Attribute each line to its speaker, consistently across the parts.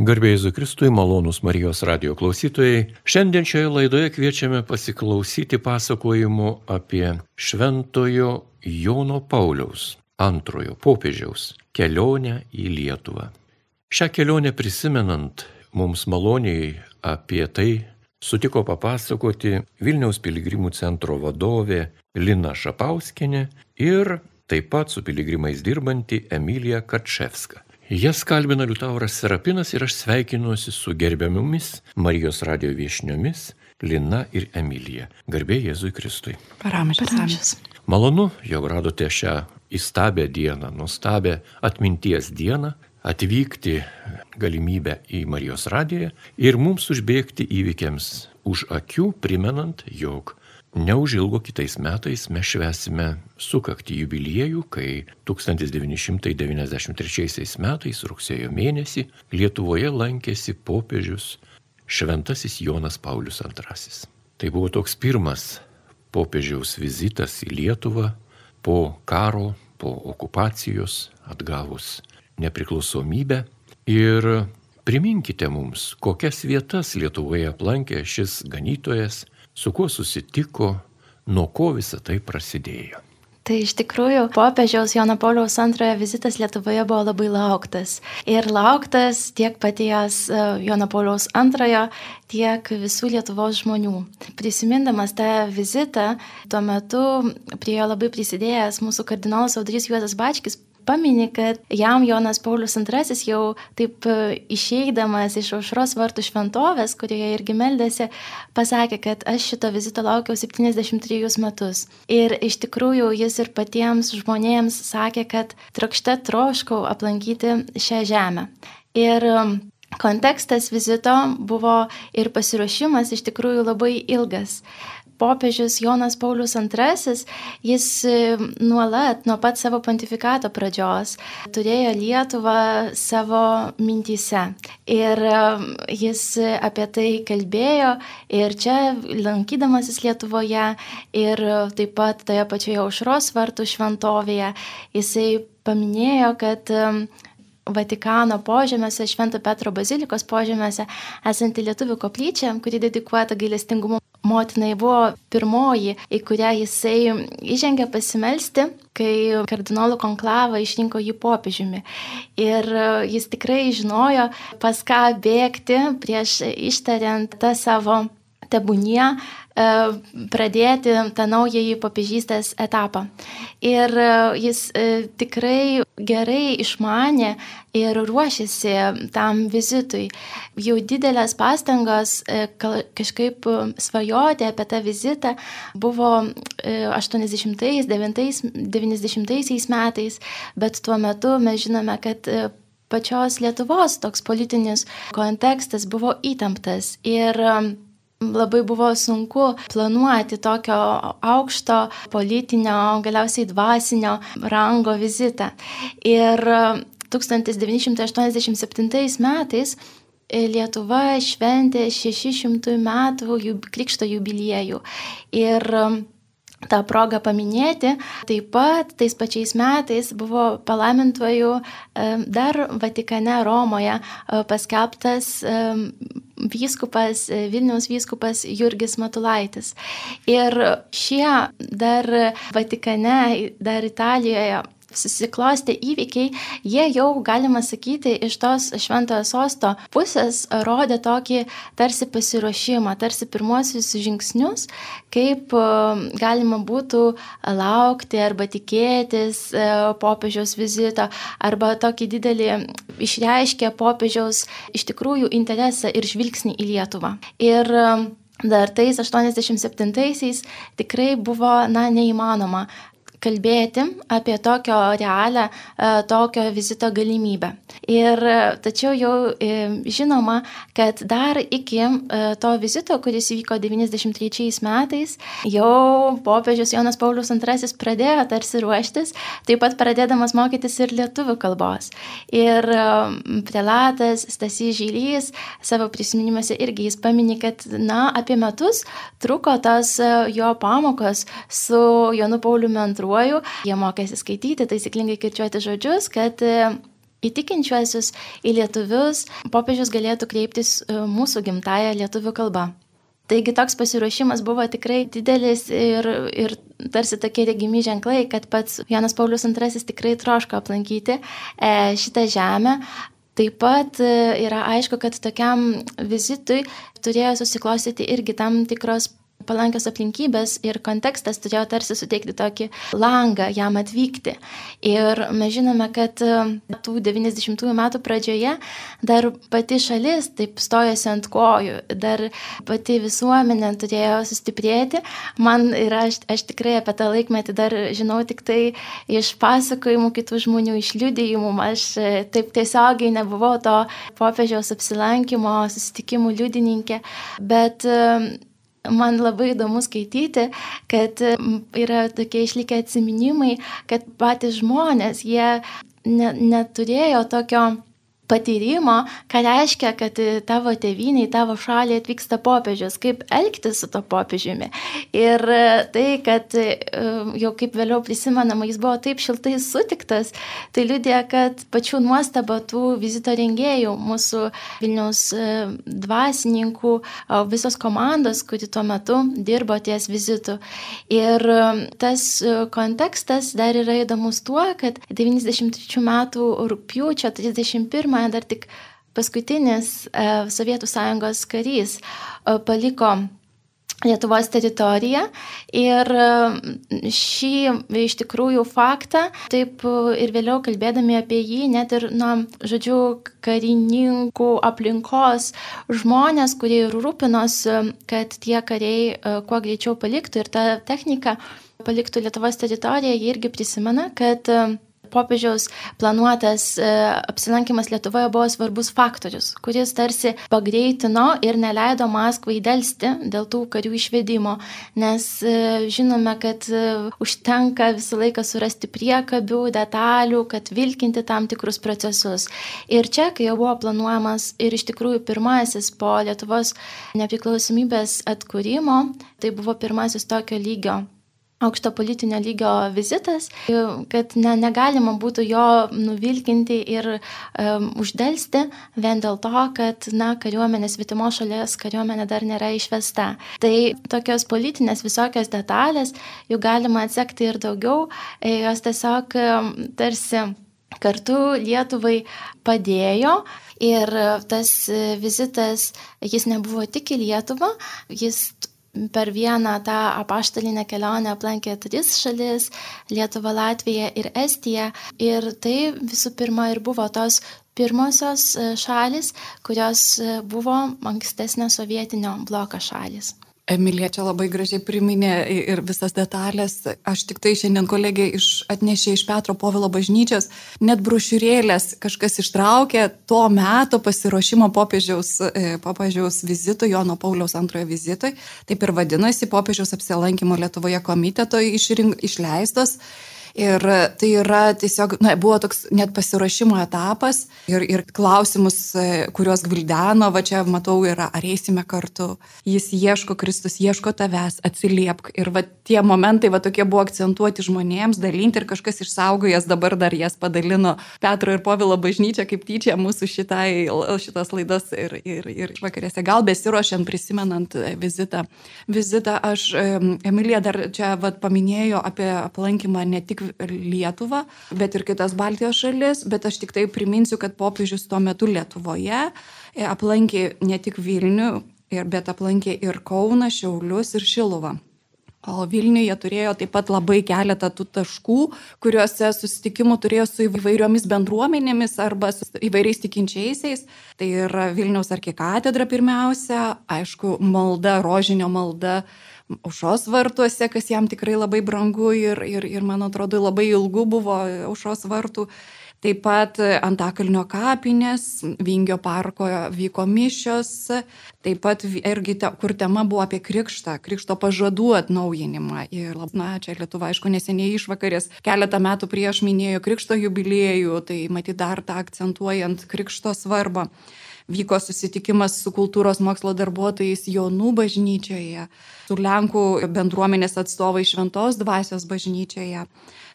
Speaker 1: Garbėjai Zukristui, malonus Marijos radio klausytojai. Šiandien šioje laidoje kviečiame pasiklausyti pasakojimų apie Šventojo Jono Pauliaus antrojo popiežiaus kelionę į Lietuvą. Šią kelionę prisimenant, mums maloniai apie tai sutiko papasakoti Vilniaus piligrimų centro vadovė Lina Šapauskinė ir taip pat su piligrimais dirbanti Emilija Kačevska. Jas kalbina Liutauras Serapinas ir aš sveikinuosi su gerbiamomis Marijos radio viešniomis Lina ir Emilija. Garbė Jėzui Kristui.
Speaker 2: Paramžius.
Speaker 1: Malonu, jog radote šią įstabę dieną, nuostabę atminties dieną, atvykti galimybę į Marijos radiją ir mums užbėgti įvykiams už akių, primenant, jog Neužilgo kitais metais mes švesime sukakti jubiliejų, kai 1993 metais rugsėjo mėnesį Lietuvoje lankėsi popiežius Šventasis Jonas Paulius II. Tai buvo toks pirmas popiežiaus vizitas į Lietuvą po karo, po okupacijos, atgavus nepriklausomybę. Ir priminkite mums, kokias vietas Lietuvoje aplankė šis ganytojas su kuo susitiko, nuo ko visa tai prasidėjo.
Speaker 2: Tai iš tikrųjų popiežiaus Jono Pauliaus antrojo vizitas Lietuvoje buvo labai lauktas. Ir lauktas tiek paties e, Jono Pauliaus antrojo, tiek visų Lietuvos žmonių. Prisimindamas tą vizitą, tuo metu prie jo labai prisidėjęs mūsų kardinolas Audrys Juozas Bačkis pamini, kad jam Jonas Paulius II jau taip e, išeidamas iš aušros vartų šventovės, kurioje irgi meldėsi, pasakė, kad aš šito vizito laukiau 73 metus. Ir iš tikrųjų jis ir patiems žmonėms sakė, kad trokšte troškau aplankyti šią žemę. Ir e, kontekstas vizito buvo ir pasiruošimas iš tikrųjų labai ilgas popiežius Jonas Paulius II, jis e, nuolat nuo pat savo pontifikato pradžios turėjo Lietuvą savo mintyse. Ir e, jis apie tai kalbėjo ir čia lankydamasis Lietuvoje ir taip pat toje pačioje aušros vartų šventovėje jisai paminėjo, kad e, Vatikano požemiuose, Švento Petro bazilikos požemiuose esanti lietuvių koplyčia, kuri dedikuota gailestingumo motinai buvo pirmoji, į kurią jisai įžengė pasimelsti, kai kardinolų konklava išrinko jį popiežiumi. Ir jis tikrai žinojo, pas ką bėgti prieš ištariant tą savo tebūnie E, pradėti tą naująjį popiežystės etapą. Ir e, jis e, tikrai gerai išmanė ir ruošėsi tam vizitui. Jau didelės pastangos kažkaip svajoti apie tą vizitą buvo 80-90 metais, bet tuo metu mes žinome, kad pačios Lietuvos toks politinis kontekstas buvo įtemptas ir Labai buvo sunku planuoti tokio aukšto politinio, galiausiai dvasinio rango vizitą. Ir 1987 metais Lietuva šventė 600 metų krikšto jubiliejų. Ir tą progą paminėti. Taip pat tais pačiais metais buvo palaimintojų dar Vatikane Romoje paskelbtas vyskupas, Vilniaus vyskupas Jurgis Matulaitis. Ir šie dar Vatikane, dar Italijoje susiklostė įvykiai, jie jau, galima sakyti, iš tos šventojo sosto pusės rodė tokį tarsi pasiruošimą, tarsi pirmosius žingsnius, kaip e, galima būtų laukti arba tikėtis e, popiežiaus vizito, arba tokį didelį išreiškė popiežiaus iš tikrųjų interesą ir žvilgsnį į Lietuvą. Ir e, dar tais 87-aisiais tikrai buvo, na, neįmanoma kalbėti apie tokio realią, e, tokio vizito galimybę. Ir e, tačiau jau e, žinoma, kad dar iki to vizito, kuris įvyko 93 metais, jau popiežius Jonas Paulius II pradėjo tarsi ruoštis, taip pat pradėdamas mokytis ir lietuvių kalbos. Ir prelatas Stasys Žylys savo prisiminimuose irgi jis paminė, kad, na, apie metus truko tas jo pamokos su Jonu Pauliumi II antruoju. Jie mokėsi skaityti, taisyklingai kirčiuoti žodžius, kad e, į tikinčiuosius, į lietuvius, popiežius galėtų kreiptis e, mūsų gimtają lietuvių kalbą. Taigi toks pasiruošimas buvo tikrai didelis ir, ir tarsi tokie regimi ženklai, kad pats Jonas Paulius II tikrai troško aplankyti e, šitą žemę. Taip pat yra aišku, kad tokiam vizitui turėjo susiklostyti irgi tam tikros palankios aplinkybės ir kontekstas turėjo tarsi suteikti tokį langą jam atvykti. Ir mes žinome, kad e, tų 90-ųjų metų pradžioje dar pati šalis taip stojosi ant kojų, dar pati visuomenė turėjo sustiprėti. Man ir aš, aš tikrai apie tą laikmetį dar žinau tik tai iš pasakojimų kitų žmonių, iš liudijimų. Aš e, taip tiesiogiai nebuvau to popiežiaus apsilankimo, susitikimų liudininkė, bet e, Man labai įdomu skaityti, kad yra tokie išlikę atsiminimai, kad patys žmonės, jie ne, neturėjo tokio patyrimo, ką reiškia, kad tavo tėvynė, tavo šalį atvyksta popiežius, kaip elgtis su to popiežiumi. Ir tai, kad e, jau kaip vėliau prisimenama, jis buvo taip šiltai sutiktas, tai liudė, kad pačių nuostaba tų vizito rengėjų, mūsų Vilniaus e, dvasininkų, visos komandos, kuri tuo metu dirbo ties vizitu. Ir e, tas kontekstas dar yra įdomus tuo, kad 93 metų rūpiučio 31 Ukrainoje dar tik paskutinis e, Sovietų sąjungos karys e, paliko Lietuvos teritoriją ir e, šį iš tikrųjų faktą, taip ir vėliau kalbėdami apie jį, net ir, na, žodžiu, karininkų aplinkos žmonės, kurie ir rūpinosi, kad tie kariai kuo greičiau paliktų ir tą techniką paliktų Lietuvos teritoriją, jie irgi prisimena, kad popiežiaus planuotas e, apsilankimas Lietuvoje buvo svarbus faktorius, kuris tarsi pagreitino ir neleido Maskvai dėlsti dėl tų karių išvedimo, nes e, žinome, kad e, užtenka visą laiką surasti priekabių, detalių, kad vilkinti tam tikrus procesus. Ir čia, kai jau buvo planuojamas ir iš tikrųjų pirmasis po Lietuvos nepriklausomybės atkūrimo, tai buvo pirmasis tokio lygio aukšto politinio lygio vizitas, kad ne, negalima būtų jo nuvilkinti ir um, uždelsti vien dėl to, kad, na, kariuomenės vitimo šalies kariuomenė dar nėra išvesta. Tai tokios politinės visokios detalės, jų galima atsekti ir daugiau, e, jos tiesiog tarsi kartu Lietuvai padėjo ir tas vizitas, jis nebuvo tik į Lietuvą, jis per vieną tą apaštalinę kelionę aplankė tris šalis - Lietuvą, Latviją ir Estiją. Ir tai visų pirma ir buvo tos pirmosios e, šalis, kurios e, buvo ankstesnio sovietinio bloko šalis.
Speaker 3: Emilija čia labai gražiai priminė ir visas detalės. Aš tik tai šiandien kolegė iš, atnešė iš Petro Povilo bažnyčios, net brošiūrėlės kažkas ištraukė to meto pasiruošimo popiežiaus, e, popiežiaus vizitui, Jono Pauliaus antrojo vizitui. Taip ir vadinasi, popiežiaus apsilankimo Lietuvoje komiteto išrink, išleistos. Ir tai yra tiesiog, na, buvo toks net pasiruošimo etapas ir, ir klausimus, e, kuriuos gvildeno, va čia matau, yra, ar eisime kartu. Jis ieško, Kristus ieško tavęs, atsiliepk. Ir va tie momentai, va tokie buvo akcentuoti žmonėms, dalinti ir kažkas išsaugojęs dabar dar jas padalino Petro ir Povilo bažnyčia kaip tyčia mūsų šitai, šitas laidas ir, ir, ir vakarėse. Gal besiruošiant, prisimenant e, vizitą. Vizitą aš, Emilija dar čia va paminėjo apie aplankymą ne tik tik Lietuvą, bet ir kitas Baltijos šalis, bet aš tik tai priminsiu, kad popiežius tuo metu Lietuvoje e, aplankė ne tik Vilnių, bet aplankė ir Kauną, Šiaulius ir Šiluvą. O Vilniuje turėjo taip pat labai keletą tų taškų, kuriuose susitikimų turėjo su įvairiomis bendruomenėmis arba su įvairiais tikinčiaisiais. Tai yra Vilniaus arkikatedra pirmiausia, aišku, malda, rožinio malda aušos vartuose, kas jam tikrai labai brangu ir, ir, ir man atrodo labai ilgu buvo aušos vartų. Taip pat Antakalnio kapinės, Vingio parko vyko mišios, taip pat irgi, te, kur tema buvo apie krikštą, krikšto pažadų atnaujinimą. Ir, na, čia Lietuva, aišku, neseniai išvakarės keletą metų prieš minėjo krikšto jubiliejų, tai matyt dar tą akcentuojant krikšto svarbą vyko susitikimas su kultūros mokslo darbuotojais Jonų bažnyčioje, su Lenkų bendruomenės atstovai Šventos dvasios bažnyčioje.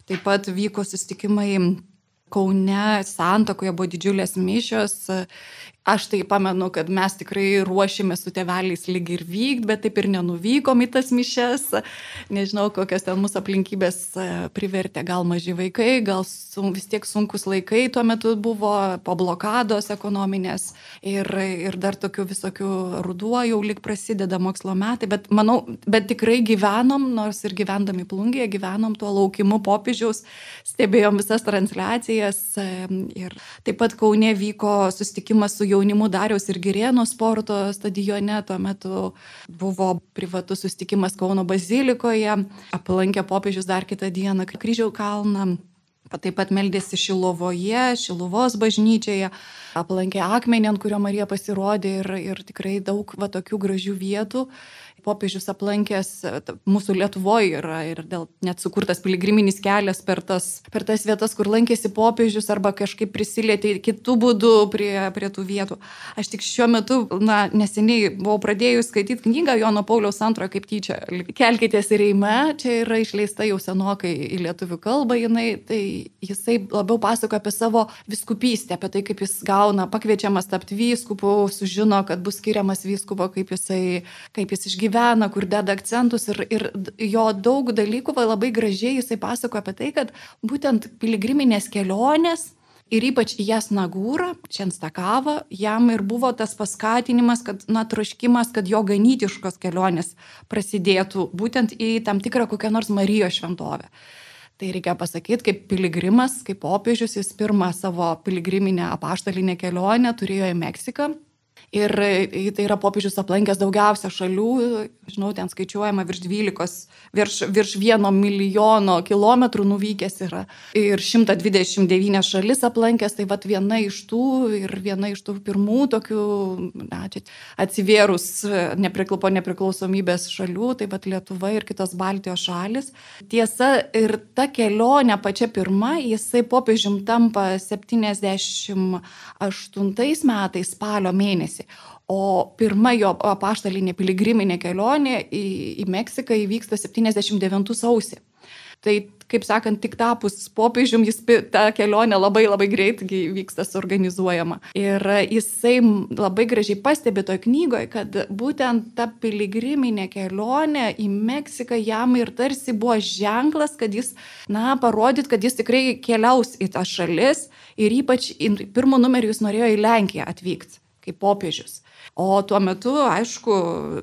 Speaker 3: Taip pat vyko susitikimai Kaune santokoje buvo didžiulės mišios Aš tai pamenu, kad mes tikrai ruošėmės su tėveliais lyg ir vykt, bet taip ir nenuvykom į tas mišes. Nežinau, kokios ten mūsų aplinkybės e, privertė, gal maži vaikai, gal sun, vis tiek sunkus laikai tuo metu buvo, po blokados ekonominės. Ir, ir dar tokių visokių ruduo jau lik prasideda mokslo metai, bet manau, bet tikrai gyvenom, nors ir gyvendami plungėje, gyvenom tuo laukimu popiežiaus, stebėjom visas transliacijas e, ir taip pat Kaune vyko susitikimas su jaunimu Dariaus ir Girėno sporto stadione. Tuo metu buvo privatus sustikimas Kauno bazilikoje, aplankė popiežius dar kitą dieną kryžiaus kalną. Taip pat meldėsi Šilovoje, Šiluvos bažnyčioje, aplankė akmenį, ant kurio Marija pasirodė ir, ir tikrai daug va tokių gražių vietų popiežius aplankęs mūsų Lietuvoje yra ir dėl net sukurtas piligriminis kelias per tas, per tas vietas, kur lankėsi popiežius arba kažkaip prisilietė kitų būdų prie, prie tų vietų. Aš tik šiuo metu, na, neseniai buvau pradėjus skaityti knygą Jono Pauliaus antrojo kaip tyčia. Kelkitės į Reime, čia yra išleista jau senokai į lietuvių kalbą, jinai, tai jisai labiau pasako apie savo viskupystę, apie tai, kaip jis gauna, pakviečiamas tapti vyskupu, sužino, kad bus skiriamas vyskupo, kaip jisai, kaip jis išgyvena gyvena, kur deda akcentus ir, ir jo daug dalykų va, labai gražiai jisai pasako apie tai, kad būtent piligriminės kelionės ir ypač į jas nagūrą, Čenstakavą, jam ir buvo tas paskatinimas, kad, na, troškimas, kad jo ganytiškos kelionės prasidėtų būtent į tam tikrą kokią nors Marijos šventovę. Tai reikia pasakyti, kaip piligrimas, kaip popiežius, jis pirmą savo piligriminę apaštalinę kelionę turėjo į Meksiką, Ir tai yra popiežius aplankęs daugiausia šalių, žinau, ten skaičiuojama virš 12, virš, virš 1 milijono kilometrų nuvykęs yra. Ir 129 šalis aplankęs, tai vad viena iš tų ir viena iš tų pirmų tokių, na, atsivėrus nepriklaupo nepriklausomybės šalių, tai vad Lietuva ir kitos Baltijos šalis. Tiesa, ir ta kelionė pačia pirma, jisai popiežium tampa 78 metais spalio mėnesį. O pirma jo apaštalinė piligriminė kelionė į, į Meksiką įvyksta 79 sausį. Tai, kaip sakant, tik tapus popiežium, jis tą kelionę labai labai greit vyksta suorganizuojama. Ir jisai labai gražiai pastebi toje knygoje, kad būtent ta piligriminė kelionė į Meksiką jam ir tarsi buvo ženklas, kad jis, na, parodyt, kad jis tikrai keliaus į tą šalis ir ypač pirmo numeriu jis norėjo į Lenkiją atvykti kaip popiežius. O tuo metu, aišku,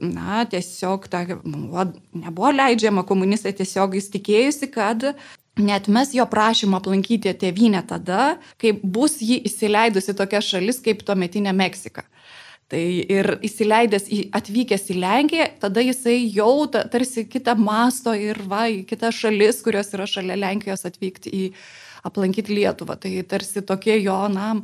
Speaker 3: na, tiesiog ta, buvo, nebuvo leidžiama komunistai tiesiog įstikėjusi, kad net mes jo prašymą aplankyti tėvynę tada, kai bus jį įsileidusi tokia šalis kaip tuometinė Meksika. Tai ir įsileidęs, į, atvykęs į Lenkiją, tada jisai jau ta, tarsi kitą masto ir va, į kitas šalis, kurios yra šalia Lenkijos atvykti į aplankyti Lietuvą. Tai tarsi tokie jo, na,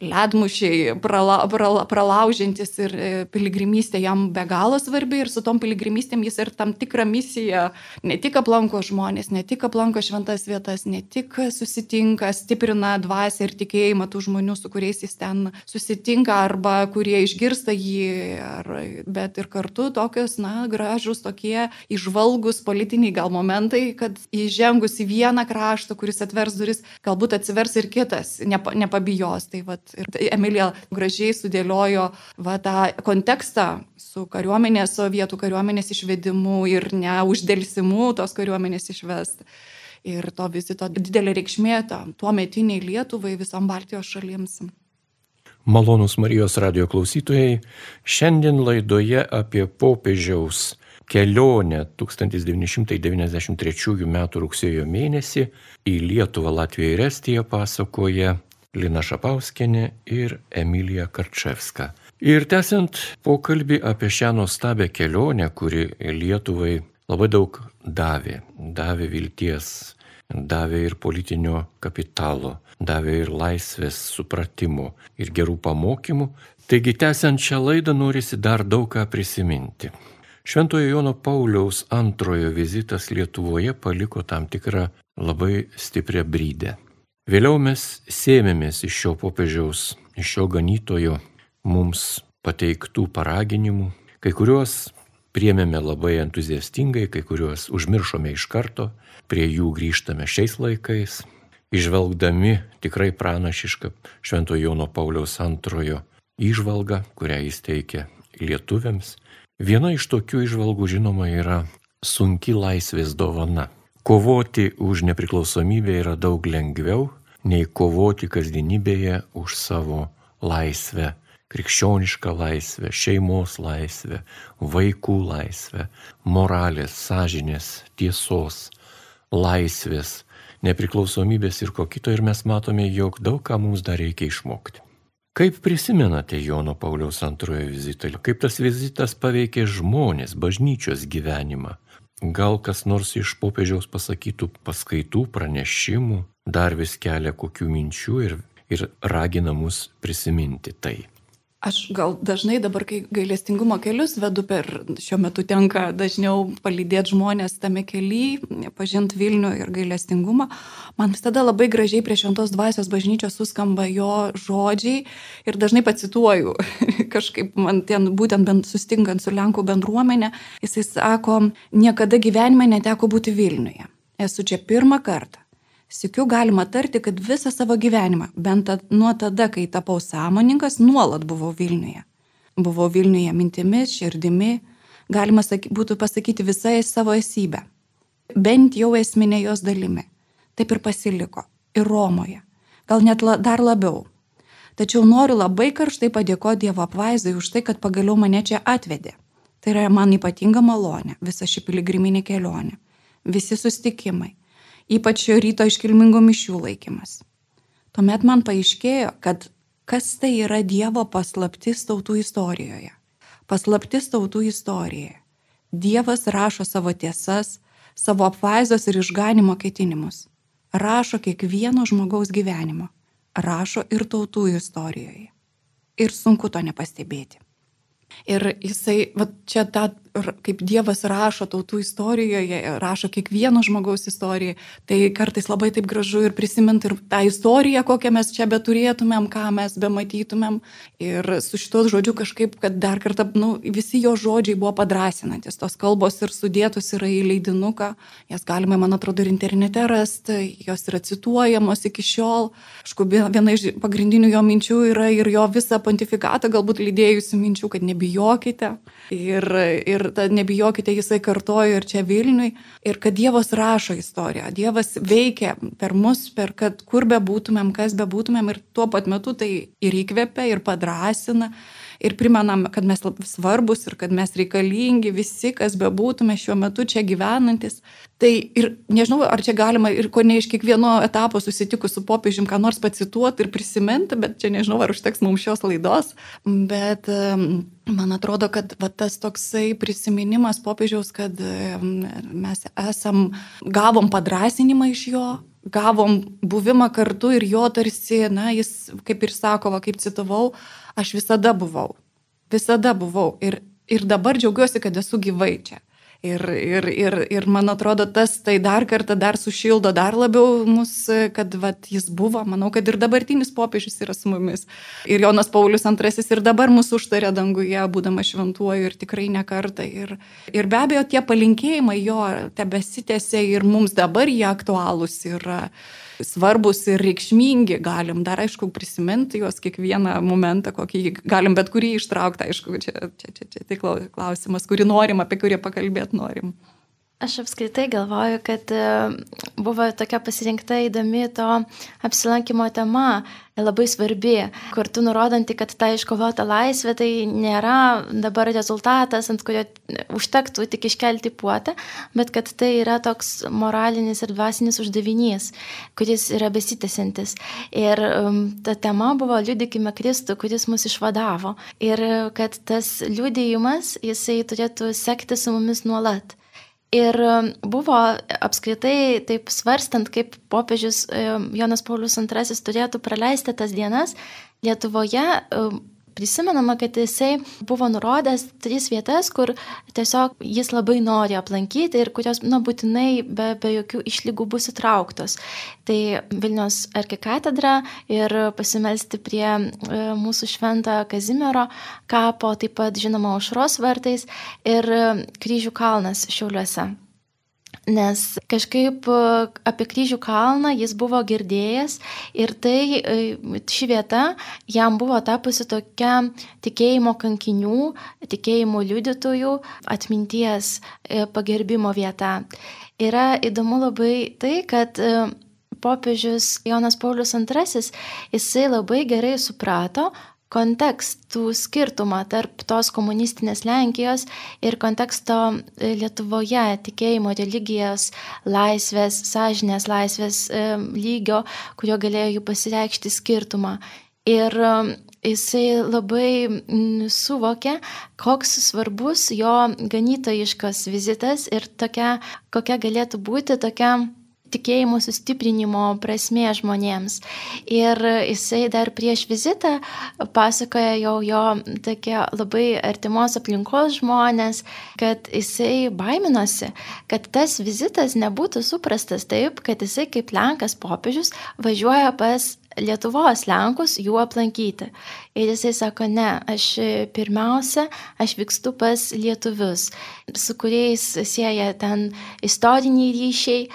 Speaker 3: ledmušiai prala, prala, pralaužiantis ir e, piligrimystė jam be galo svarbi ir su tom piligrimystėm jis ir tam tikrą misiją ne tik aplanko žmonės, ne tik aplanko šventas vietas, ne tik susitinka, stiprina dvasę ir tikėjimą tų žmonių, su kuriais jis ten susitinka arba kurie išgirsta jį, ar, bet ir kartu tokios, na, gražus tokie išvalgus politiniai gal momentai, kad įžengus į vieną kraštą, kuris atvers duris, galbūt atsivers ir kitas, nepa, nepabijos. Tai vat, Ir tai Emilija gražiai sudėliojo va, tą kontekstą su kariuomenės, sovietų kariuomenės išvedimu ir neuždėlsimu tos kariuomenės išvest. Ir to vizito didelė reikšmė tuo metiniai Lietuvai visom Baltijos šalims.
Speaker 1: Malonus Marijos radio klausytojai, šiandien laidoje apie popiežiaus kelionę 1993 m. rugsėjo mėnesį į Lietuvą, Latviją ir Estiją pasakoja Lina Šapauskienė ir Emilija Karčevska. Ir tęsiant pokalbį apie šią nuostabę kelionę, kuri Lietuvai labai daug davė, davė vilties, davė ir politinio kapitalo, davė ir laisvės supratimo ir gerų pamokymų. Taigi tęsiant šią laidą norisi dar daug ką prisiminti. Šventojo Jono Pauliaus antrojo vizitas Lietuvoje paliko tam tikrą labai stiprią brydę. Vėliau mes sėmėmės iš šio popiežiaus, iš šio ganytojo mums pateiktų paraginimų, kai kuriuos priemėme labai entuziastingai, kai kuriuos užmiršome iš karto, prie jų grįžtame šiais laikais. išvelgdami tikrai pranašišką Švento Jono Pauliaus antrojo įžvalgą, kurią jis teikia lietuviams. Viena iš tokių išvalgų žinoma yra sunki laisvės dovana. Kovoti už nepriklausomybę yra daug lengviau nei kovoti kasdienybėje už savo laisvę, krikščionišką laisvę, šeimos laisvę, vaikų laisvę, moralės, sąžinės, tiesos, laisvės, nepriklausomybės ir ko kito ir mes matome, jog daug ką mums dar reikia išmokti. Kaip prisimenate Jono Pauliaus antrojo vizitą? Kaip tas vizitas paveikė žmonės, bažnyčios gyvenimą? Gal kas nors iš popiežiaus pasakytų paskaitų, pranešimų, dar vis kelia kokių minčių ir, ir ragina mus prisiminti tai.
Speaker 3: Aš gal dažnai dabar, kai gailestingumo kelius vedu per šiuo metu tenka dažniau palydėti žmonės tame kelyje, pažinti Vilnių ir gailestingumą, man visada labai gražiai prie šventos dvasios bažnyčios suskamba jo žodžiai ir dažnai pacituoju, kažkaip man ten būtent bent sustinkant su Lenkų bendruomenė, jisai sako, niekada gyvenime neteko būti Vilniuje. Esu čia pirmą kartą. Sikiu galima tarti, kad visą savo gyvenimą, bent nuo tada, kai tapau sąmoningas, nuolat buvau Vilniuje. Buvau Vilniuje mintimis, širdimi, galima saky, būtų pasakyti visai savo esybę. Bent jau esminė jos dalimi. Taip ir pasiliko. Ir Romoje. Gal net la, dar labiau. Tačiau noriu labai karštai padėkoti Dievo apvaizai už tai, kad pagaliau mane čia atvedė. Tai yra man ypatinga malonė, visa ši piligriminė kelionė, visi sustikimai ypač ryto iškilmingų mišių laikymas. Tuomet man paaiškėjo, kad kas tai yra Dievo paslaptis tautų istorijoje. Paslaptis tautų istorijoje. Dievas rašo savo tiesas, savo apvaizos ir išganimo ketinimus. Rašo kiekvieno žmogaus gyvenimo. Rašo ir tautų istorijoje. Ir sunku to nepastebėti. Ir jisai, va, čia tą kaip Dievas rašo tautų istorijoje, rašo kiekvieno žmogaus istoriją, tai kartais labai taip gražu ir prisiminti ir tą istoriją, kokią mes čia beturėtumėm, ką mes bematytumėm. Ir su šito žodžiu kažkaip, kad dar kartą, nu, visi jo žodžiai buvo padrasinantis, tos kalbos ir sudėtos yra į leidinuką, jas galima, man atrodo, ir internete rasti, jos yra cituojamos iki šiol. Aišku, viena iš pagrindinių jo minčių yra ir jo visą pontifikatą galbūt lydėjusių minčių, kad nebijokite. Ir, ir ir ta nebijokite, jisai kartojo ir čia Vilniui, ir kad Dievas rašo istoriją, Dievas veikia per mus, per kad kur be būtumėm, kas be būtumėm, ir tuo pat metu tai ir įkvepia, ir padrasina, ir primenam, kad mes svarbus ir kad mes reikalingi visi, kas bebūtume šiuo metu čia gyvenantis. Tai ir nežinau, ar čia galima ir ko ne iš kiekvieno etapo susitikus su popiežim, ką nors pacituoti ir prisiminti, bet čia nežinau, ar užteks mums šios laidos. Bet man atrodo, kad va, tas toksai prisiminimas popiežiaus, kad mes esam, gavom padrasinimą iš jo, gavom buvimą kartu ir jo tarsi, na, jis, kaip ir sako, va, kaip citavau, aš visada buvau. Visada buvau. Ir, ir dabar džiaugiuosi, kad esu gyvai čia. Ir, ir, ir, ir man atrodo, tas tai dar kartą dar sušildo dar labiau mus, kad vat, jis buvo. Manau, kad ir dabartinis popiežius yra su mumis. Ir Jonas Paulius II ir dabar mūsų užtarė danguje, būdamas šventuoju ir tikrai ne kartą. Ir, ir be abejo, tie palinkėjimai jo tebesitėse ir mums dabar jie aktualūs yra. Ir svarbus ir reikšmingi, galim dar aišku prisiminti juos kiekvieną momentą, kokį galim bet kurį ištraukti, aišku, čia, čia, čia, čia tai klausimas, kurį norim, apie kurį pakalbėti norim.
Speaker 2: Aš apskritai galvoju, kad e, buvo tokia pasirinkta įdomi to apsilankimo tema, labai svarbi, kartu nurodanti, kad ta iškovota laisvė tai nėra dabar rezultatas, ant kurio užtektų tik iškelti puotą, bet kad tai yra toks moralinis ir dvasinis uždavinys, kuris yra besitęsintis. Ir ta tema buvo liudykime Kristų, kuris mus išvadavo. Ir kad tas liudėjimas, jisai turėtų sekti su mumis nuolat. Ir um, buvo apskritai taip svarstant, kaip popiežius um, Jonas Paulius II turėtų praleisti tas dienas Lietuvoje, um, prisimenama, kad jisai buvo nurodęs tris vietas, kur tiesiog jis labai nori aplankyti ir kurios, na, būtinai be, be jokių išlygų bus įtrauktos. Tai Vilnius arkikatedra ir pasimelsti prie e, mūsų šventą Kazimiero kapo, taip pat žinoma, aušros vartais ir e, kryžių kalnas šiauliuose. Nes kažkaip e, apie kryžių kalną jis buvo girdėjęs ir tai e, ši vieta jam buvo tapusi tokia tikėjimo kankinių, tikėjimo liudytojų atminties e, pagerbimo vieta. Yra įdomu labai tai, kad popiežius Jonas Paulius II, jisai labai gerai suprato, kontekstų skirtumą tarp tos komunistinės Lenkijos ir konteksto e, Lietuvoje tikėjimo, religijos, laisvės, sąžinės laisvės e, lygio, kurio galėjo jų pasireikšti skirtumą. Ir e, jisai labai suvokė, koks svarbus jo ganytojiškas vizitas ir tokia, kokia galėtų būti tokia tikėjimo sustiprinimo prasmė žmonėms. Ir jisai dar prieš vizitą pasakoja jau jo tokie labai artimos aplinkos žmonės, kad jisai baiminosi, kad tas vizitas nebūtų suprastas taip, kad jisai kaip Lenkas popiežius važiuoja pas Lietuvos Lenkus jų aplankyti. Ir jisai sako, ne, aš pirmiausia, aš vykstu pas lietuvius, su kuriais sieja ten istoriniai ryšiai,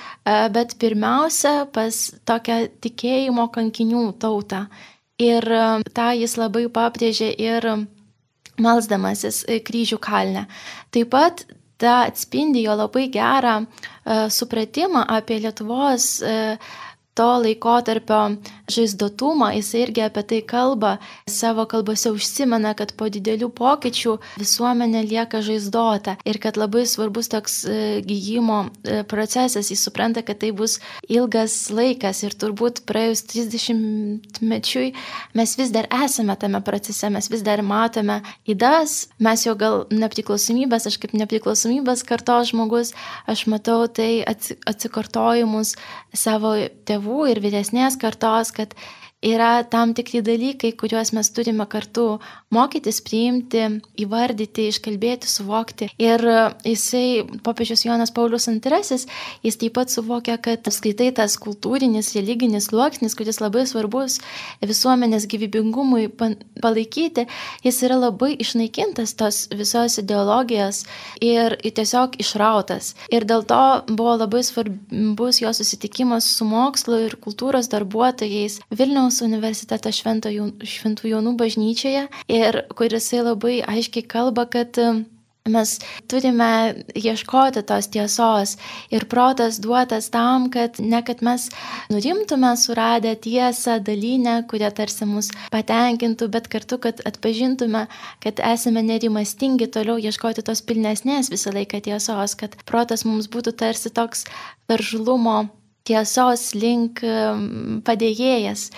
Speaker 2: bet pirmiausia pas tokią tikėjimo kankinių tautą. Ir tą jis labai pabrėžė ir malsdamasis kryžių kalne. Taip pat tą atspindi jo labai gerą supratimą apie Lietuvos to laikotarpio žaizdotumą, jis irgi apie tai kalba, savo kalbose užsimena, kad po didelių pokyčių visuomenė lieka žaizdota ir kad labai svarbus toks e, gyjimo e, procesas, jis supranta, kad tai bus ilgas laikas ir turbūt praėjus 30 mečiui mes vis dar esame tame procese, mes vis dar matome įdas, mes jau gal nepriklausomybės, aš kaip nepriklausomybės kartos žmogus, aš matau tai atsikartojimus savo tėvų ir vyresnės kartos, kad yra tam tikri dalykai, kuriuos mes turime kartu mokytis, priimti, įvardyti, iškalbėti, suvokti. Ir jisai, popiežius Jonas Paulius II, jis taip pat suvokia, kad apskaitai tas kultūrinis, religinis sluoksnis, kuris labai svarbus visuomenės gyvybingumui palaikyti, jis yra labai išnaikintas tos visos ideologijos ir tiesiog išrautas. Ir dėl to buvo labai svarbus jo susitikimas su mokslo ir kultūros darbuotojais Vilniaus Vilniaus universiteto Šventų Jonų bažnyčioje ir kuris labai aiškiai kalba, kad um, Mes turime ieškoti tos tiesos ir protas duotas tam, kad ne kad mes nurimtume suradę tiesą dalinę, kurie tarsi mus patenkintų, bet kartu, kad atpažintume, kad esame nerimastingi toliau ieškoti tos pilnesnės visą laiką tiesos, kad protas mums būtų tarsi toks veržlumo tiesos link padėjėjas.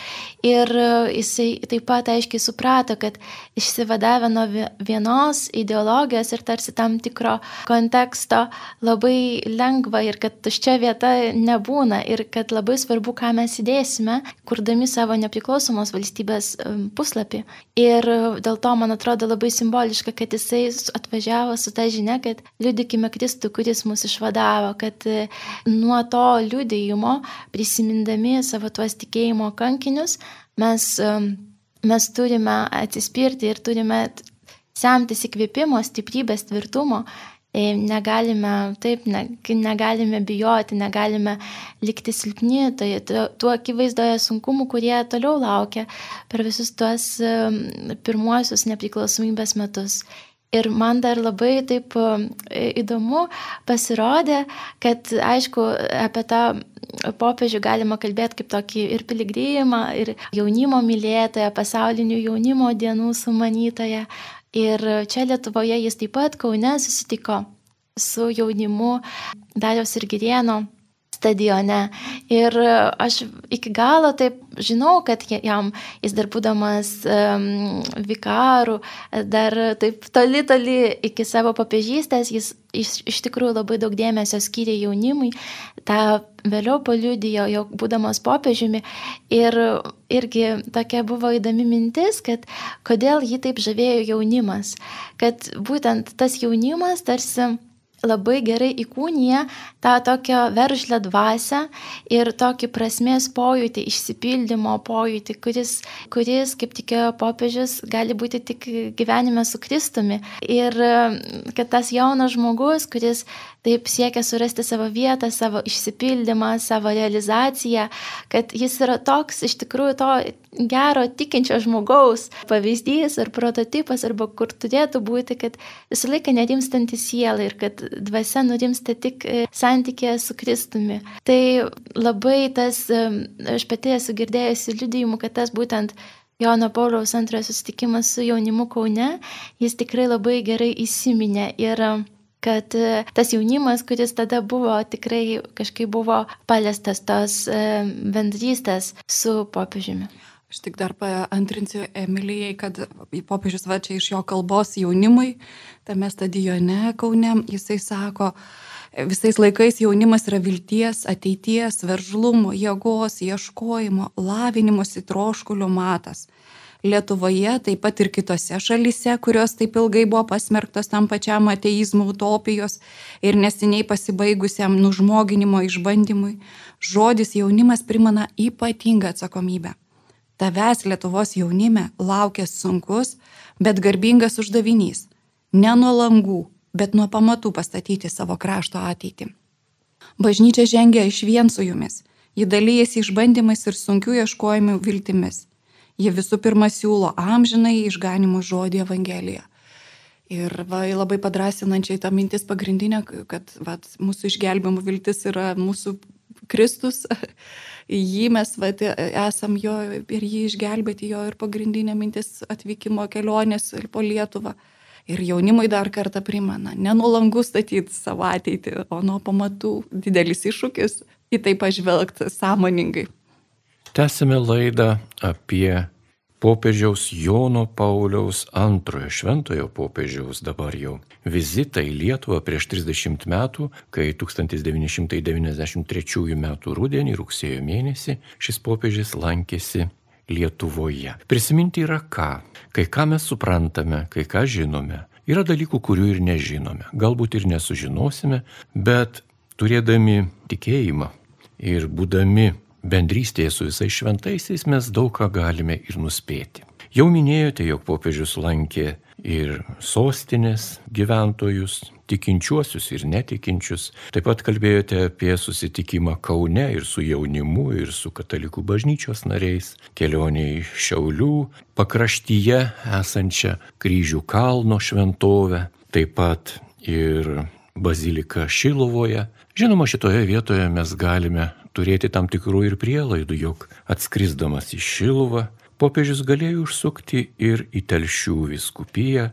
Speaker 2: Ir e, jisai taip pat aiškiai suprato, kad išsivadavę nuo vienos ideologijos ir tarsi tam tikro konteksto labai lengva ir kad tuščia vieta nebūna ir kad labai svarbu, ką mes įdėsime, kurdami savo nepriklausomos valstybės puslapį. Ir e, dėl to man atrodo labai simboliška, kad jisai atvažiavo su ta žinia, kad liudykime Kristų, kuris mus išvadavo, kad e, nuo to liudijimo tikėjimo, prisimindami savo tuos tikėjimo kankinius, mes, mes turime atsispirti ir turime semtis įkvėpimo, stiprybės, tvirtumo. E, negalime, taip, ne, negalime bijoti, negalime likti silpni, tai tuo akivaizdoje sunkumų, kurie toliau laukia per visus tuos pirmuosius nepriklausomybės metus. Ir man dar labai taip e, įdomu pasirodė, kad aišku, apie tą popiežių galima kalbėti kaip tokį ir piligrimą, ir jaunimo mylėtoją, pasaulinių jaunimo dienų sumanytoją. Ir čia Lietuvoje jis taip pat Kaune susitiko su jaunimu Dariaus ir Girieno stadione. Ir aš iki galo taip žinau, kad jam, jis dar būdamas um, vikaru, dar taip toli, toli iki savo papiežystės, jis iš, iš tikrųjų labai daug dėmesio skyrė jaunimui, tą vėliau paliudijo, jau būdamas popiežiumi. Ir irgi tokia buvo įdomi mintis, kad kodėl jį taip žavėjo jaunimas, kad būtent tas jaunimas tarsi labai gerai įkūnija tą tokią veržlę dvasę ir tokį prasmės pojūtį, išsipildymo pojūtį, kuris, kuris kaip tikėjo popiežius, gali būti tik gyvenime su Kristumi. Ir kad tas jaunas žmogus, kuris taip siekia surasti savo vietą, savo išsipildymą, savo realizaciją, kad jis yra toks iš tikrųjų to gero tikinčio žmogaus pavyzdys ar prototipas, arba kur turėtų būti, kad visą laiką nerimstanti siela ir kad dvasia nurimsta tik e, santykė su Kristumi. Tai labai tas, e, aš pati esu girdėjusi liudijimų, kad tas būtent Jono Pauliaus antrojo susitikimas su jaunimu Kaune, jis tikrai labai gerai įsiminė ir kad e, tas jaunimas, kuris tada buvo, tikrai kažkaip buvo paliestas tos bendrystės su popiežiumi.
Speaker 3: Aš tik dar paantrinsiu Emilijai, kad popiežius va čia iš jo kalbos jaunimui, tame stadione Kaune, jisai sako, visais laikais jaunimas yra vilties, ateities, veržlumo, jėgos, ieškojimo, lavinimosi troškulio matas. Lietuvoje, taip pat ir kitose šalise, kurios taip ilgai buvo pasmerktos tam pačiam ateizmo utopijos ir neseniai pasibaigusiam nužmoginimo išbandymui, žodis jaunimas primena ypatingą atsakomybę tavęs Lietuvos jaunime laukia sunkus, bet garbingas uždavinys - ne nuo langų, bet nuo pamatų pastatyti savo krašto ateitį. Bažnyčia žengia iš vien su jumis, ji dalyjasi išbandymais ir sunkių ieškojimų viltimis. Ji visų pirma siūlo amžinai išganimo žodį Evangeliją. Ir va, labai padrasinančiai ta mintis pagrindinė, kad va, mūsų išgelbimo viltis yra mūsų Kristus, jį mes vat, esam jo ir jį išgelbėti jo ir pagrindinė mintis atvykimo kelionės po Lietuvą. Ir jaunimui dar kartą primena, ne nuo langų statyti savo ateitį, o nuo pamatų didelis iššūkis į tai pažvelgti sąmoningai.
Speaker 1: Tęsime laidą apie popiežiaus Jono Pauliaus antrojo šventojo popiežiaus dabar jau vizitą į Lietuvą prieš 30 metų, kai 1993 m. rudenį rugsėjo mėnesį šis popiežius lankėsi Lietuvoje. Prisiminti yra ką. Kai ką mes suprantame, kai ką žinome. Yra dalykų, kurių ir nežinome. Galbūt ir nesužinosime, bet turėdami tikėjimą ir būdami bendrystėje su visais šventaisiais mes daug ką galime ir nuspėti. Jau minėjote, jog popiežius lankė ir sostinės gyventojus, tikinčiuosius ir netikinčius. Taip pat kalbėjote apie susitikimą Kaune ir su jaunimu, ir su katalikų bažnyčios nariais, kelionė į Šiaulių pakraštyje esančią kryžių kalno šventovę, taip pat ir bazilika Šilovoje. Žinoma, šitoje vietoje mes galime turėti tam tikrų ir prielaidų, jog atskrisdamas į Šiluvą, popiežius galėjo užsukti ir į Telšių viskupiją,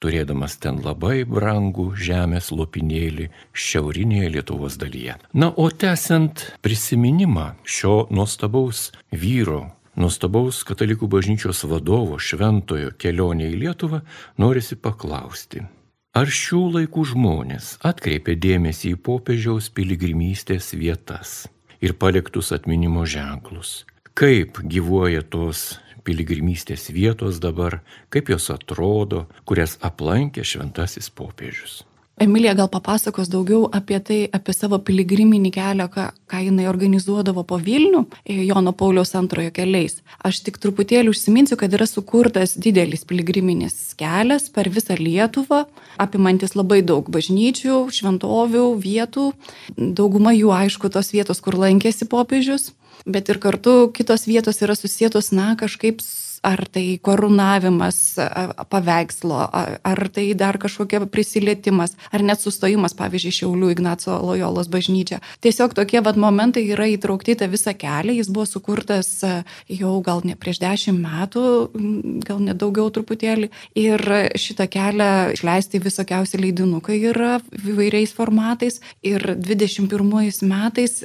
Speaker 1: turėdamas ten labai brangų žemės lopinėlį šiaurinėje Lietuvos dalyje. Na, o tęsiant prisiminimą šio nuostabaus vyro, nuostabaus katalikų bažnyčios vadovo šventojo kelionė į Lietuvą, norisi paklausti. Ar šių laikų žmonės atkreipė dėmesį į popiežiaus piligrimystės vietas? ir paliktus atminimo ženklus. Kaip gyvuoja tos piligrimystės vietos dabar, kaip jos atrodo, kurias aplankė šventasis popiežius.
Speaker 3: Emilija gal papasakos daugiau apie tai, apie savo piligriminį kelią, ką, ką jinai organizuodavo po Vilnių e, Jono Pauliaus antrojo keliais. Aš tik truputėlį užsiminsiu, kad yra sukurtas didelis piligriminis kelias per visą Lietuvą, apimantis labai daug bažnyčių, šventovių, vietų. Dauguma jų, aišku, tos vietos, kur lankėsi popiežius, bet ir kartu kitos vietos yra susijėtos, na, kažkaip ar tai korunavimas paveikslo, ar tai dar kažkokia prisilietimas, ar net sustojimas, pavyzdžiui, Šiaulių Ignaco Lojolos bažnyčia. Tiesiog tokie vad momentai yra įtraukti tą visą kelią, jis buvo sukurtas jau gal ne prieš dešimt metų, gal net daugiau truputėlį. Ir šitą kelią išleisti visokiausi leidinukai yra įvairiais formatais. Ir 21 metais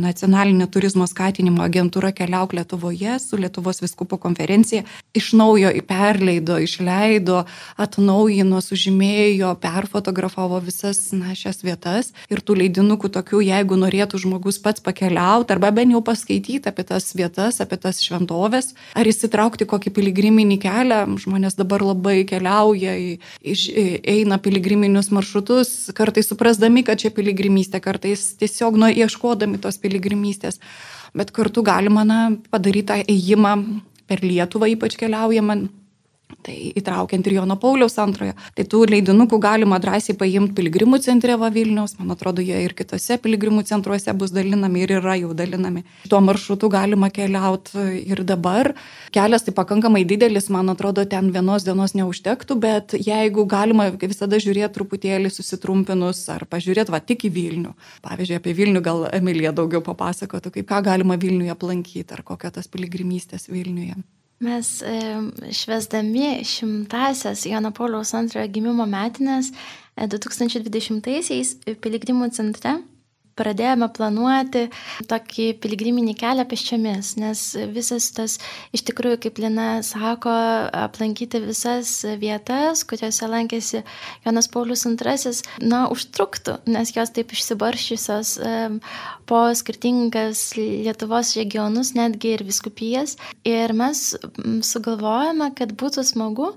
Speaker 3: nacionalinė turizmo skatinimo agentūra keliauk Lietuvoje su Lietuvos viskupų konferencija komisija iš naujo perleido, išleido, atnaujino, sužymėjo, perfotografavo visas na, šias vietas. Ir tų leidinukų tokių, jeigu norėtų žmogus pats pakeliauti arba bent jau paskaityti apie tas vietas, apie tas šventovės, ar įsitraukti kokį piligriminį kelią, žmonės dabar labai keliauja, eina piligriminius maršrutus, kartais suprasdami, kad čia piligrimystė, kartais tiesiog nuo ieškodami tos piligrimystės. Bet kartu galima na, padaryti tą ėjimą per Lietuvą, ypač keliaujama Tai įtraukiant ir Jono Pauliaus antrojo. Tai tų leidinukų galima drąsiai paimti piligrimų centre va Vilniaus, man atrodo, jie ir kitose piligrimų centruose bus dalinami ir yra jau dalinami. Tuo maršrutu galima keliauti ir dabar. Kelias tai pakankamai didelis, man atrodo, ten vienos dienos neužtektų, bet jeigu galima visada žiūrėti truputėlį susitrumpinus ar pažiūrėti va tik į Vilnių. Pavyzdžiui, apie Vilnių gal Emilija daugiau papasakotų, kaip ką galima Vilniuje aplankyti ar kokia tas piligrimystės Vilniuje.
Speaker 2: Mes švesdami šimtasias Jono Pauliaus antrojo gimimo metinės 2020-aisiais e, Piligrimų centre pradėjome planuoti tokį piligriminį kelią peščiamis, nes visas tas, iš tikrųjų, kaip Lina sako, aplankyti visas vietas, kuriuose lankėsi Jonas Paulius II, na, užtruktų, nes jos taip išsibarščiusios po skirtingas Lietuvos regionus, netgi ir viskupijas. Ir mes sugalvojame, kad būtų smagu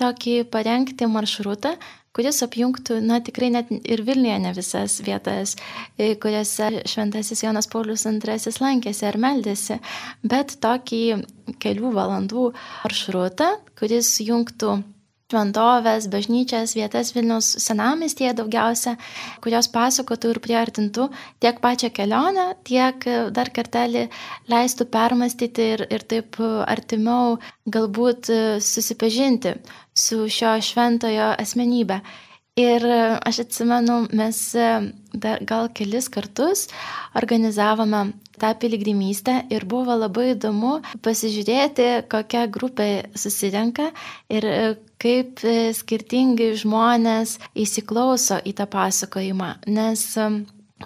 Speaker 2: tokį parengti maršrutą, kuris apjungtų, na tikrai net ir Vilniuje ne visas vietas, e, kuriuose šventasis Jonas Paulius II lankėsi ar meldėsi, bet tokį kelių valandų maršrutą, kuris jungtų šventovės, bažnyčias, vietas Vilniaus senamestėje daugiausia, kurios pasakotų ir priartintų tiek pačią kelionę, tiek dar kartelį leistų permastyti ir, ir taip artimiau galbūt susipažinti su šio šventojo asmenybė. Ir aš atsimenu, mes gal kelis kartus organizavome tą piligrimystę ir buvo labai įdomu pasižiūrėti, kokia grupė susirenka ir e, kaip e, skirtingi žmonės įsiklauso į tą pasakojimą. Nes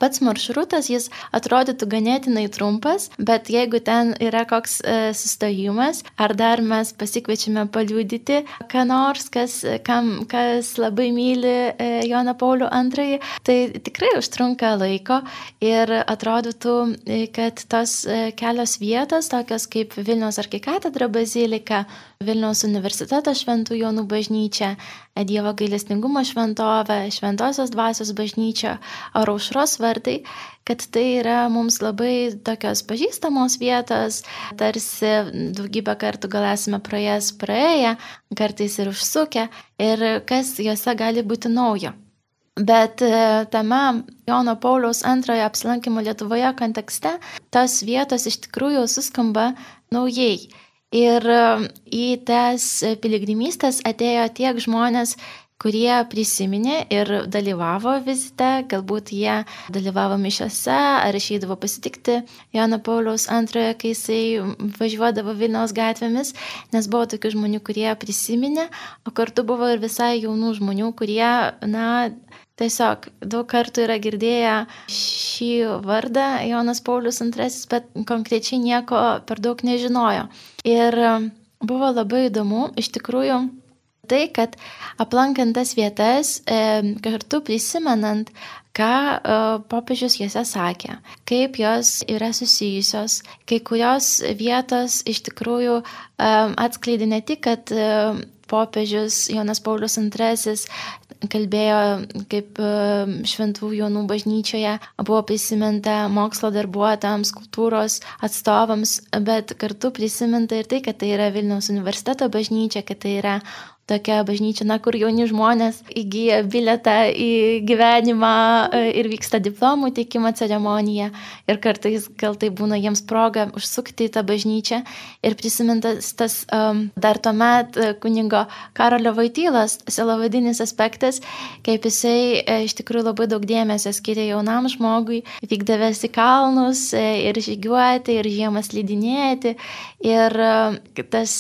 Speaker 2: Pats maršrutas jis atrodytų ganėtinai trumpas, bet jeigu ten yra koks e, sustojimas, ar dar mes pasikviečiame paliūdyti, ką nors, kas, kam, kas labai myli e, Joną Paulių II, tai tikrai užtrunka laiko ir atrodytų, e, kad tos e, kelios vietos, tokios kaip Vilniaus arkikatedra bazilika, Vilniaus universiteto šventų Jonų bažnyčia, Dievo gailestingumo šventovė, Šventosios dvasios bažnyčia ar aušros vartai, kad tai yra mums labai tokios pažįstamos vietos, tarsi daugybę kartų gal esame pro jas praėję, kartais ir užsukę, ir kas juose gali būti naujo. Bet e, tame Jono Pauliaus antrojo apsilankimo Lietuvoje kontekste tos vietos iš tikrųjų suskamba naujai. Ir į tas piligrimystės atėjo tiek žmonės, kurie prisiminė ir dalyvavo vizite, galbūt jie dalyvavo mišiose ar išeidavo pasitikti Jono Pauliaus antrojo, kai jisai važiuodavo Vilniaus gatvėmis, nes buvo tokių žmonių, kurie prisiminė, o kartu buvo ir visai jaunų žmonių, kurie, na, Tiesiog daug kartų yra girdėję šį vardą Jonas Paulius II, bet konkrečiai nieko per daug nežinojo. Ir buvo labai įdomu, iš tikrųjų, tai, kad aplankant tas vietas, kartu prisimenant, ką e, popiežius jose sakė, kaip jos yra susijusios, kai kurios vietos iš tikrųjų atskleidė ne tik, kad popiežius Jonas Paulius II kalbėjo, kaip Šventų Jonų bažnyčioje buvo prisiminta mokslo darbuotojams, kultūros atstovams, bet kartu prisiminta ir tai, kad tai yra Vilniaus universiteto bažnyčia, kad tai yra tokia bažnyčia, na, kur jauni žmonės įgyja biletą į gyvenimą e, ir vyksta diplomų teikimo ceremonija. Ir kartais gal tai būna jiems proga užsukti į tą bažnyčią ir prisimintas tas um, dar tuomet e, kuningo Karolio Vaitylas, selavadinis aspektas, kaip jisai e, iš tikrųjų labai daug dėmesio skiria jaunam žmogui, vykdavęs į kalnus ir žygiuoti, ir žiemas lydinėti. Ir tas,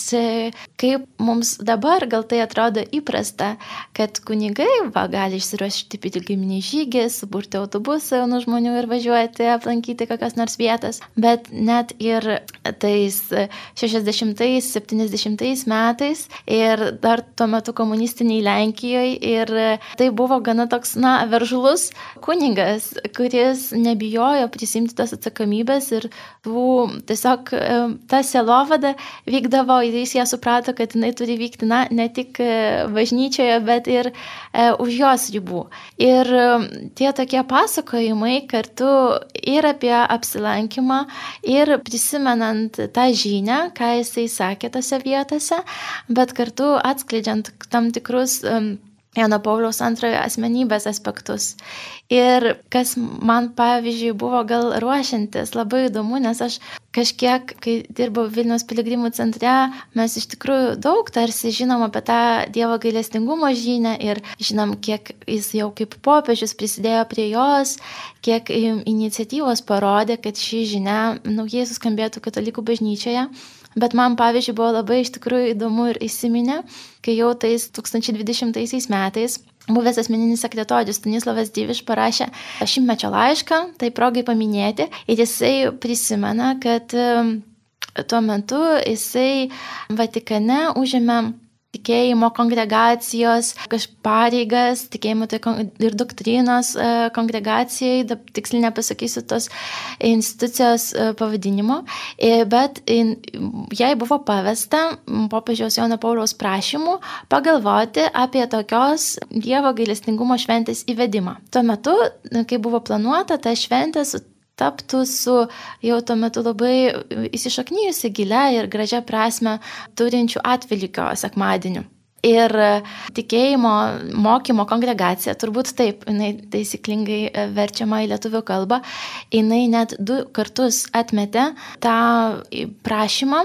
Speaker 2: kaip mums dabar gal tai tai atrodo įprasta, kad kunigai va, gali išsiruošti piligriminį žygį, suburti autobusą jaunų žmonių ir važiuoti aplankyti kokias nors vietas. Bet net ir tais 60-70 metais ir dar tuo metu komunistiniai Lenkijoje ir tai buvo gana toks, na, veržlus kunigas, kuris nebijojo prisimti tos atsakomybės ir tų tiesiog ta selovada vykdavo jis ją suprato, kad jinai turi vykti, na, ne tik e, bažnyčioje, bet ir e, už jos ribų. Ir e, tie tokie pasakojimai kartu ir apie apsilankymą, ir prisimenant tą žinią, ką jisai sakė tose vietose, bet kartu atskleidžiant tam tikrus um, Jano Pauliaus antrojo asmenybės aspektus. Ir kas man, pavyzdžiui, buvo gal ruošiantis labai įdomu, nes aš kažkiek, kai dirbau Vilnius piligrimų centre, mes iš tikrųjų daug tarsi žinom apie tą Dievo gailestingumo žinę ir žinom, kiek jis jau kaip popiežius prisidėjo prie jos, kiek iniciatyvos parodė, kad ši žinia naujai suskambėtų katalikų bažnyčioje. Bet man, pavyzdžiui, buvo labai iš tikrųjų įdomu ir įsiminę, kai jau tais 2020 metais buvęs asmeninis sekretorius Stanislavas Dyviš parašė šimtmečio laišką, tai progai paminėti, ir jisai prisimena, kad um, tuo metu jisai Vatikane užėmė tikėjimo kongregacijos pareigas, tikėjimo tai ir doktrinos e, kongregacijai, tiksliai nepasakysiu tos institucijos e, pavadinimo, e, bet jai buvo pavesta popiežiaus Jono Pauliaus prašymų pagalvoti apie tokios Dievo gailestingumo šventės įvedimą. Tuo metu, kai buvo planuota, ta šventė taptų su jau tuo metu labai įsišaknyjusi gilia ir gražia prasme turinčių atvilykio sekmadieniu. Ir tikėjimo mokymo kongregacija, turbūt taip, jinai taisyklingai verčiama į lietuvių kalbą, jinai net du kartus atmetė tą prašymą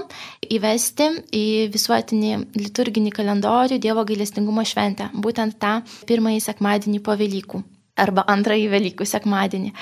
Speaker 2: įvesti į visuotinį liturginį kalendorių Dievo gailestingumo šventę, būtent tą pirmąjį sekmadienį po Velykų arba antrąjį Velykų sekmadienį.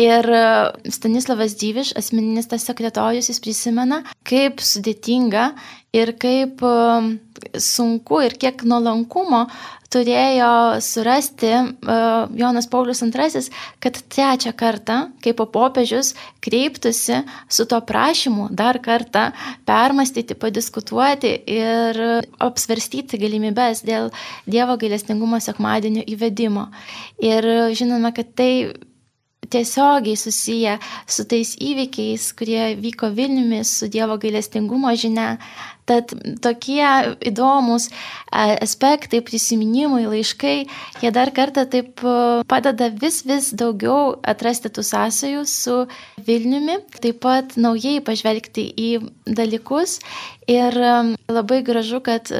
Speaker 2: Ir e, Stanislavas Dyviš, asmeninis tas sekretorius, jis prisimena, kaip sudėtinga ir kaip e, sunku ir kiek nuolankumo turėjo surasti uh, Jonas Paulius II, kad trečią kartą, kaip popiežius, kreiptųsi su to prašymu dar kartą permastyti, padiskutuoti ir apsvarstyti galimybės dėl Dievo gailestingumo sekmadienio įvedimo. Ir žinome, kad tai tiesiogiai susiję su tais įvykiais, kurie vyko Vilniumi, su Dievo gailestingumo žinia. Tad tokie įdomus aspektai, prisiminimai, laiškai, jie dar kartą taip padeda vis vis daugiau atrasti tų sąsajų su Vilniumi, taip pat naujai pažvelgti į dalykus. Ir labai gražu, kad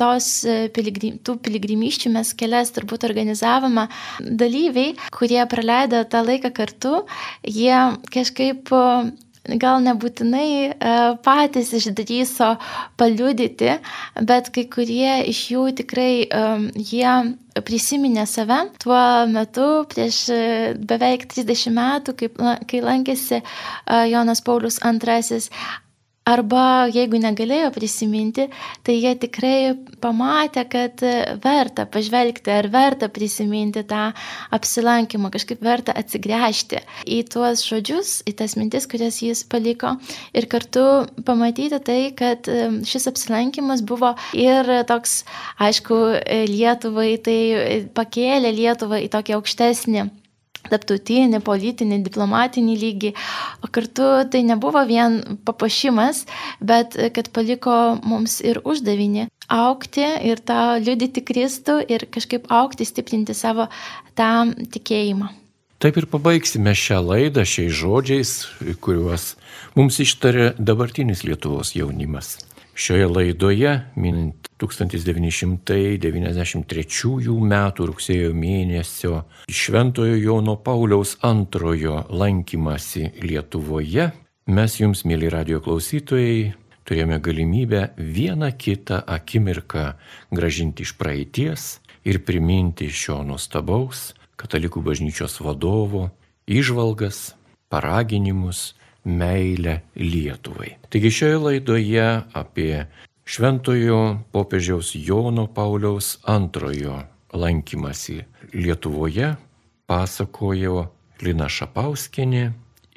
Speaker 2: tos e, piligrim, tų piligrimyščių mes kelias turbūt organizavome dalyviai, kurie praleido tą laiką kartu, jie kažkaip gal nebūtinai e, patys išdryso paliudyti, bet kai kurie iš jų tikrai jie prisiminė save. Tuo metu prieš e, beveik 30 metų, kaip, kai lankėsi Jonas Paulius II Arba jeigu negalėjo prisiminti, tai jie tikrai pamatė, kad verta pažvelgti ar verta prisiminti tą apsilankymą, kažkaip verta atsigręžti į tuos žodžius, į tas mintis, kurias jis paliko ir kartu pamatyti tai, kad šis apsilankymas buvo ir toks, aišku, Lietuvai tai pakėlė Lietuvą į tokį aukštesnį tarptautinį, politinį, diplomatinį lygį, o kartu tai nebuvo vien papuošimas, bet kad paliko mums ir uždavinį aukti ir tą liudyti Kristų ir kažkaip aukti, stiprinti savo tą tikėjimą.
Speaker 1: Taip ir pabaigsime šią laidą šiais žodžiais, kuriuos mums ištarė dabartinis Lietuvos jaunimas. Šioje laidoje, minint 1993 m. rugsėjo mėnesio Šventojo Jono Pauliaus antrojo lankymasi Lietuvoje, mes jums, mėly radio klausytojai, turėjome galimybę vieną kitą akimirką gražinti iš praeities ir priminti šio nuostabaus katalikų bažnyčios vadovo išvalgas, paraginimus, meilę Lietuvai. Taigi šioje laidoje apie šventojo popiežiaus Jono Pauliaus antrojo lankymasi Lietuvoje pasakojo Lina Šapauskinė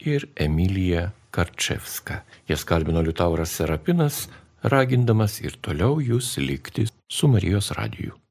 Speaker 1: ir Emilija Karčevska. Jas kalbino Liutauras Serapinas, ragindamas ir toliau jūs likti su Marijos radiju.